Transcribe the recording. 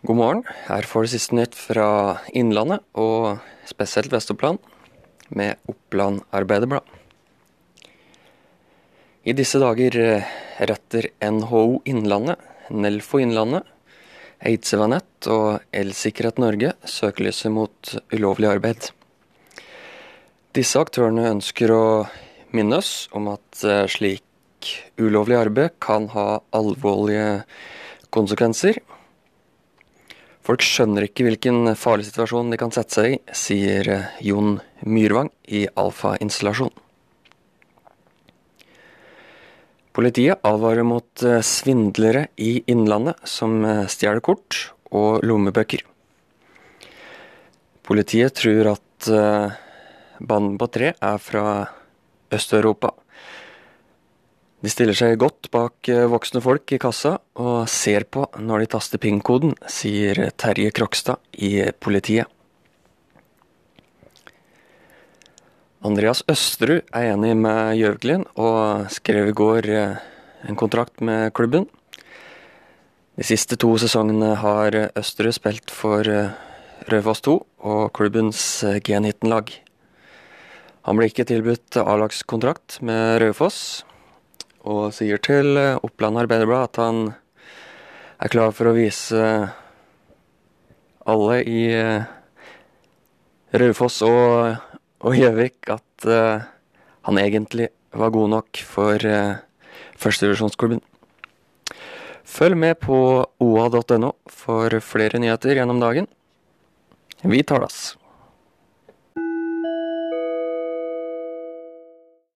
God morgen. Her får du siste nytt fra Innlandet, og spesielt Vest-Oppland, med Oppland Arbeiderblad. I disse dager eh, retter NHO Innlandet, Nelfo Innlandet, Eidsivanett og Elsikkerhet Norge søkelyset mot ulovlig arbeid. Disse aktørene ønsker å minne oss om at eh, slik ulovlig arbeid kan ha alvorlige konsekvenser Folk skjønner ikke hvilken farlig situasjon de kan sette seg i, sier eh, Jon Myrvang i Alfa-installasjon. Politiet advarer mot eh, svindlere i Innlandet som eh, stjeler kort og lommebøker. Politiet tror at banden på tre er fra Øst-Europa de stiller seg godt bak eh, voksne folk i kassa og ser på når de taster PIN-koden, sier Terje Krokstad i politiet. Andreas Østerud er enig med Gjøvglin og skrev i går eh, en kontrakt med klubben. De siste to sesongene har Østerud spilt for eh, Raufoss 2 og klubbens G19-lag. Han ble ikke tilbudt A-lagskontrakt med Raufoss, og sier til eh, Oppland Arbeiderblad at han er klar for å vise alle i eh, Raufoss og Gjøvik at uh, han egentlig var god nok for uh, førstedivisjonsklubben. Følg med på oa.no for flere nyheter gjennom dagen. Vi tar das.